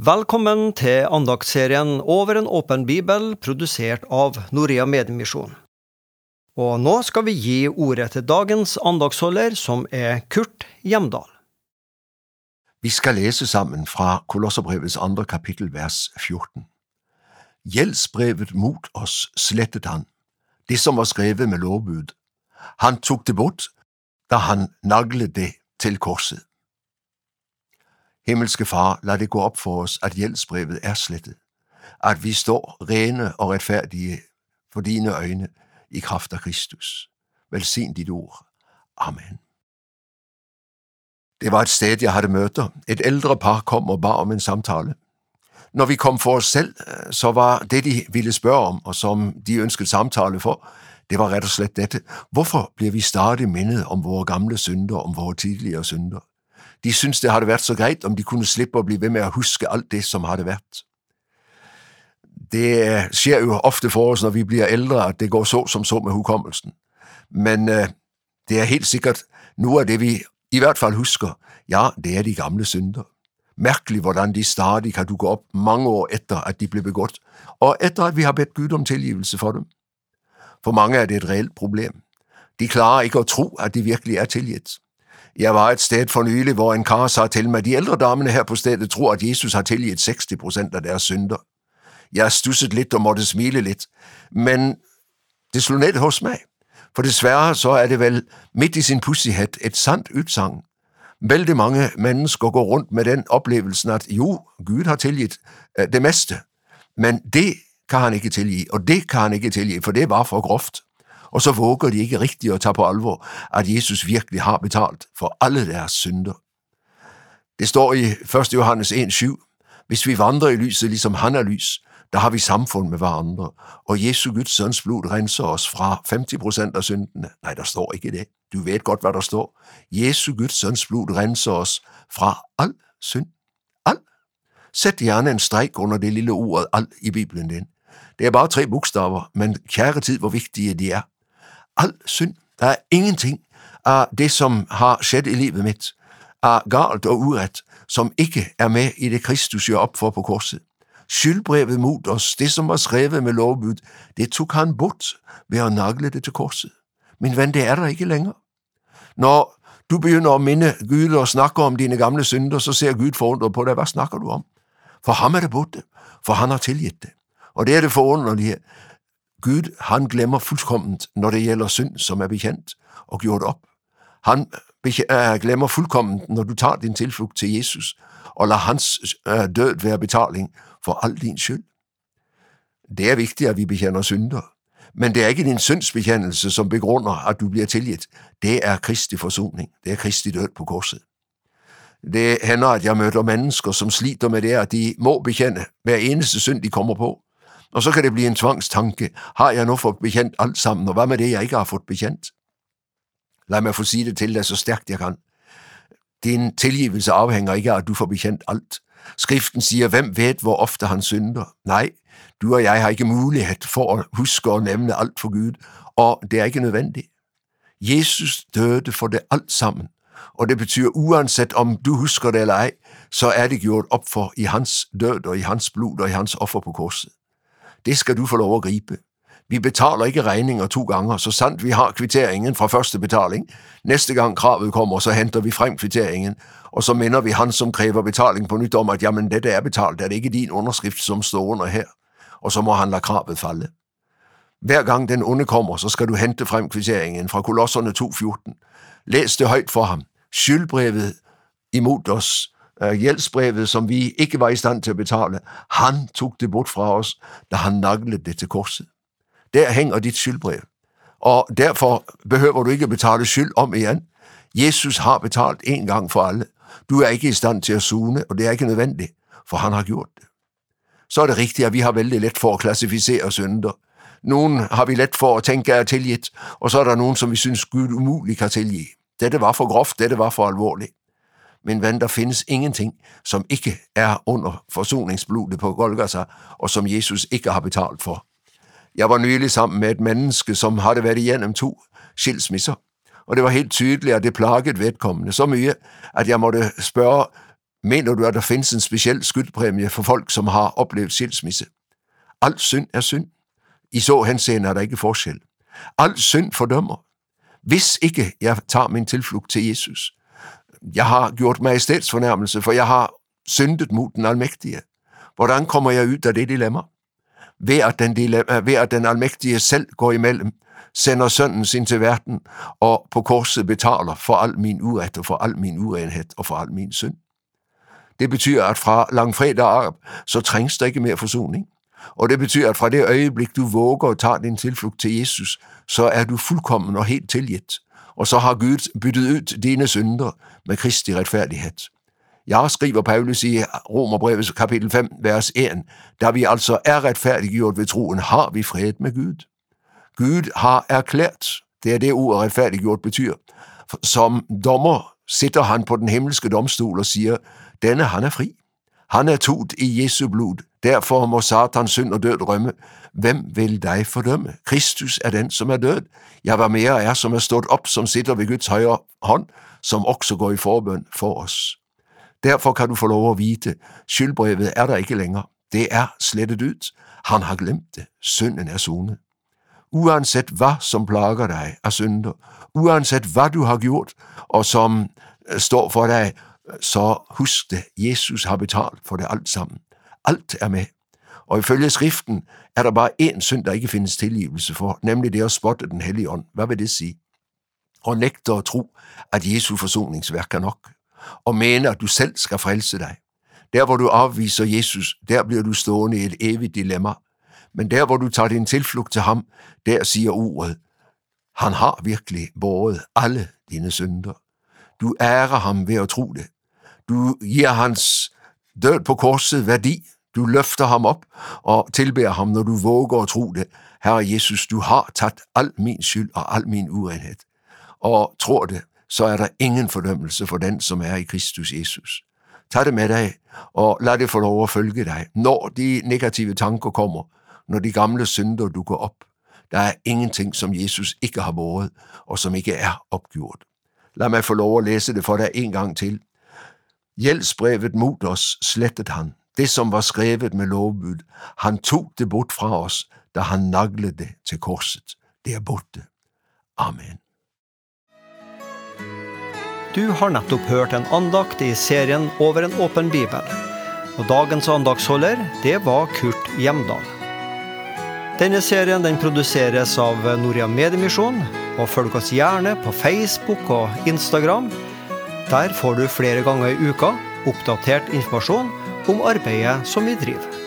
Velkommen til andaktsserien Over en åpen bibel, produsert av Norea Mediemisjon. Og nå skal vi gi ordet til dagens andagsholder, som er Kurt Hjemdal. Vi skal læse sammen fra Kolosserbrevets andre kapittel, vers 14. Gjeldsbrevet mot oss slettet han, det som var skrevet med lovbud. Han tok det bort da han naglet det til korset. Himmelske Far, lad det gå op for os, at hjælpsbrevet er slettet, at vi står rene og retfærdige for dine øjne i kraft af Kristus. Velsign dit ord. Amen. Det var et sted, jeg havde møder. Et ældre par kom og bar om en samtale. Når vi kom for os selv, så var det, de ville spørge om, og som de ønskede samtale for, det var ret og slet dette. Hvorfor bliver vi stadig mindet om vores gamle synder, om vores tidligere synder? De synes, det havde været så greit, om de kunne slippe at blive ved med at huske alt det, som havde været. Det øh, sker jo ofte for os, når vi bliver ældre, at det går så som så med hukommelsen. Men øh, det er helt sikkert nu af det, vi i hvert fald husker. Ja, det er de gamle synder. Mærkeligt, hvordan de stadig kan dukke op mange år efter, at de blev begået, og efter at vi har bedt Gud om tilgivelse for dem. For mange er det et reelt problem. De klarer ikke at tro, at de virkelig er tilgivet. Jeg var et sted for nylig, hvor en kar sagde til mig, at de ældre damene her på stedet tror, at Jesus har tilgivet 60 procent af deres synder. Jeg stusset lidt og måtte smile lidt, men det slog ned hos mig. For desværre så er det vel midt i sin pussyhat et sandt udsagn. Vældig mange mennesker går rundt med den oplevelse, at jo, Gud har tilgivet øh, det meste, men det kan han ikke tilgive, og det kan han ikke tilgive, for det var for groft. Og så våger de ikke rigtigt at tage på alvor, at Jesus virkelig har betalt for alle deres synder. Det står i 1. Johannes 1,7. Hvis vi vandrer i lyset, ligesom han er lys, der har vi samfund med hverandre, og Jesu Guds søns blod renser os fra 50% af syndene. Nej, der står ikke det. Du ved godt, hvad der står. Jesu Guds søns blod renser os fra al synd. Al. Sæt gerne en streg under det lille ordet al i Bibelen den. Det er bare tre bogstaver, men kære tid, hvor vigtige de er. Al synd. Der er ingenting af det, som har sket i livet mitt, af galt og uret, som ikke er med i det Kristus gjør op for på korset. Skyldbrevet mot os, det som var skrevet med lovbud, det tog han bort ved at nagle det til korset. Min ven, det er der ikke længere. Når du begynder at minde Gud og snakke om dine gamle synder, så ser Gud forundret på dig. Hvad snakker du om? For ham er det borte, for han har tilgivet det. Og det er det forunderlige. Gud, han glemmer fuldkomment, når det gælder synd, som er bekendt og gjort op. Han øh, glemmer fuldkomment, når du tager din tilflugt til Jesus og lader hans øh, død være betaling for al din skyld. Det er vigtigt, at vi bekender synder. Men det er ikke din syndsbekendelse, som begrunder, at du bliver tilgivet. Det er Kristi forsoning. Det er Kristi død på korset. Det hænder, at jeg møder mennesker, som sliter med det, at de må bekende hver eneste synd, de kommer på. Og så kan det blive en tvangstanke. Har jeg nu fået bekendt alt sammen, og hvad med det, jeg ikke har fået bekendt? Lad mig få sige det til dig så stærkt jeg kan. Din tilgivelse afhænger ikke af, at du får bekendt alt. Skriften siger, hvem ved, hvor ofte han synder? Nej, du og jeg har ikke mulighed for at huske og nævne alt for Gud, og det er ikke nødvendigt. Jesus døde for det alt sammen, og det betyder, uanset om du husker det eller ej, så er det gjort op for i hans død og i hans blod og i hans offer på korset. Det skal du få lov at gribe. Vi betaler ikke regninger to gange, så sandt vi har kvitteringen fra første betaling. Næste gang kravet kommer, så henter vi frem kvitteringen, og så minder vi han, som kræver betaling på nyt om, at jamen, dette er betalt, er det ikke din underskrift, som står under her. Og så må han lade kravet falde. Hver gang den onde kommer, så skal du hente frem kvitteringen fra Kolosserne 2.14. Læs det højt for ham. Skyldbrevet imod os, øh, gældsbrevet, som vi ikke var i stand til at betale, han tog det bort fra os, da han naglede det til korset. Der hænger dit skyldbrev. Og derfor behøver du ikke betale skyld om igen. Jesus har betalt en gang for alle. Du er ikke i stand til at sune, og det er ikke nødvendigt, for han har gjort det. Så er det rigtigt, at vi har vældig let for at klassificere synder. Nogen har vi let for at tænke er tilgivet, og så er der nogen, som vi synes Gud umuligt kan tilgive. Dette var for groft, dette var for alvorligt. Men hvad der findes ingenting, som ikke er under forsoningsblodet på Golgata, og som Jesus ikke har betalt for. Jeg var nylig sammen med et menneske, som havde været igennem to skilsmisser, og det var helt tydeligt, at det plagede vedkommende så mye, at jeg måtte spørge, Mener du, at der findes en speciel skyldpræmie for folk, som har oplevet skilsmisse? Alt synd er synd. I så henseende er der ikke forskel. Alt synd fordømmer. Hvis ikke jeg tager min tilflugt til Jesus, jeg har gjort majestætsfornærmelse, for jeg har syndet mod den almægtige. Hvordan kommer jeg ud af det dilemma? Ved at den, dilemma, ved at den almægtige selv går imellem, sender sønnen sin til verden, og på korset betaler for al min uret og for al min urenhed og for al min synd. Det betyder, at fra langfredag op, så trængs der ikke mere forsoning. Og det betyder, at fra det øjeblik, du våger og tager din tilflugt til Jesus, så er du fuldkommen og helt tilgivet. Og så har Gud byttet ud dine synder med Kristi retfærdighed. Jeg skriver Paulus i Romerbrevet kapitel 5, vers 1, da vi altså er retfærdiggjort ved troen, har vi fred med Gud. Gud har erklært, det er det ord retfærdiggjort betyder, som dommer sitter han på den himmelske domstol og siger, denne han er fri. Han er tut i Jesu blod. Derfor må Satans synd og død rømme. Hvem vil dig fordømme? Kristus er den, som er død. Jeg var mere er, som er stået op, som sitter ved Guds højre hånd, som også går i forbøn for os. Derfor kan du få lov at vite, skyldbrevet er der ikke længere. Det er slettet ud. Han har glemt det. Synden er sonet. Uanset hvad som plager dig af synder, uanset hvad du har gjort, og som står for dig, så husk det. Jesus har betalt for det alt sammen. Alt er med. Og ifølge skriften er der bare én synd, der ikke findes tilgivelse for, nemlig det at spotte den hellige ånd. Hvad vil det sige? Og nægter at tro, at Jesu forsoningsværk er nok, og mener, at du selv skal frelse dig. Der, hvor du afviser Jesus, der bliver du stående i et evigt dilemma. Men der, hvor du tager din tilflugt til ham, der siger ordet, han har virkelig båret alle dine synder. Du ærer ham ved at tro det. Du giver hans død på korset værdi. Du løfter ham op og tilbærer ham, når du våger at tro det. Herre Jesus, du har taget al min skyld og al min urenhed. Og tror det, så er der ingen fordømmelse for den, som er i Kristus Jesus. Tag det med dig, og lad det få lov at følge dig, når de negative tanker kommer, når de gamle synder dukker op. Der er ingenting, som Jesus ikke har båret, og som ikke er opgjort. Lad mig få lov at læse det for dig en gang til. Hjælpsbrevet mod os slettede han. Det, som var skrevet med lovbud, han tog det bort fra os, da han naglede det til korset. Det er borte. Amen. Du har nettopp hørt en andakt i serien Over en åpen bibel. Og dagens andagsholder, det var Kurt Hjemdal. Denne serien den produseres av Noria Mediemisjon, og følg oss gjerne på Facebook og Instagram. Der får du flere ganger i uka oppdatert informasjon om arbeidet som vi driver.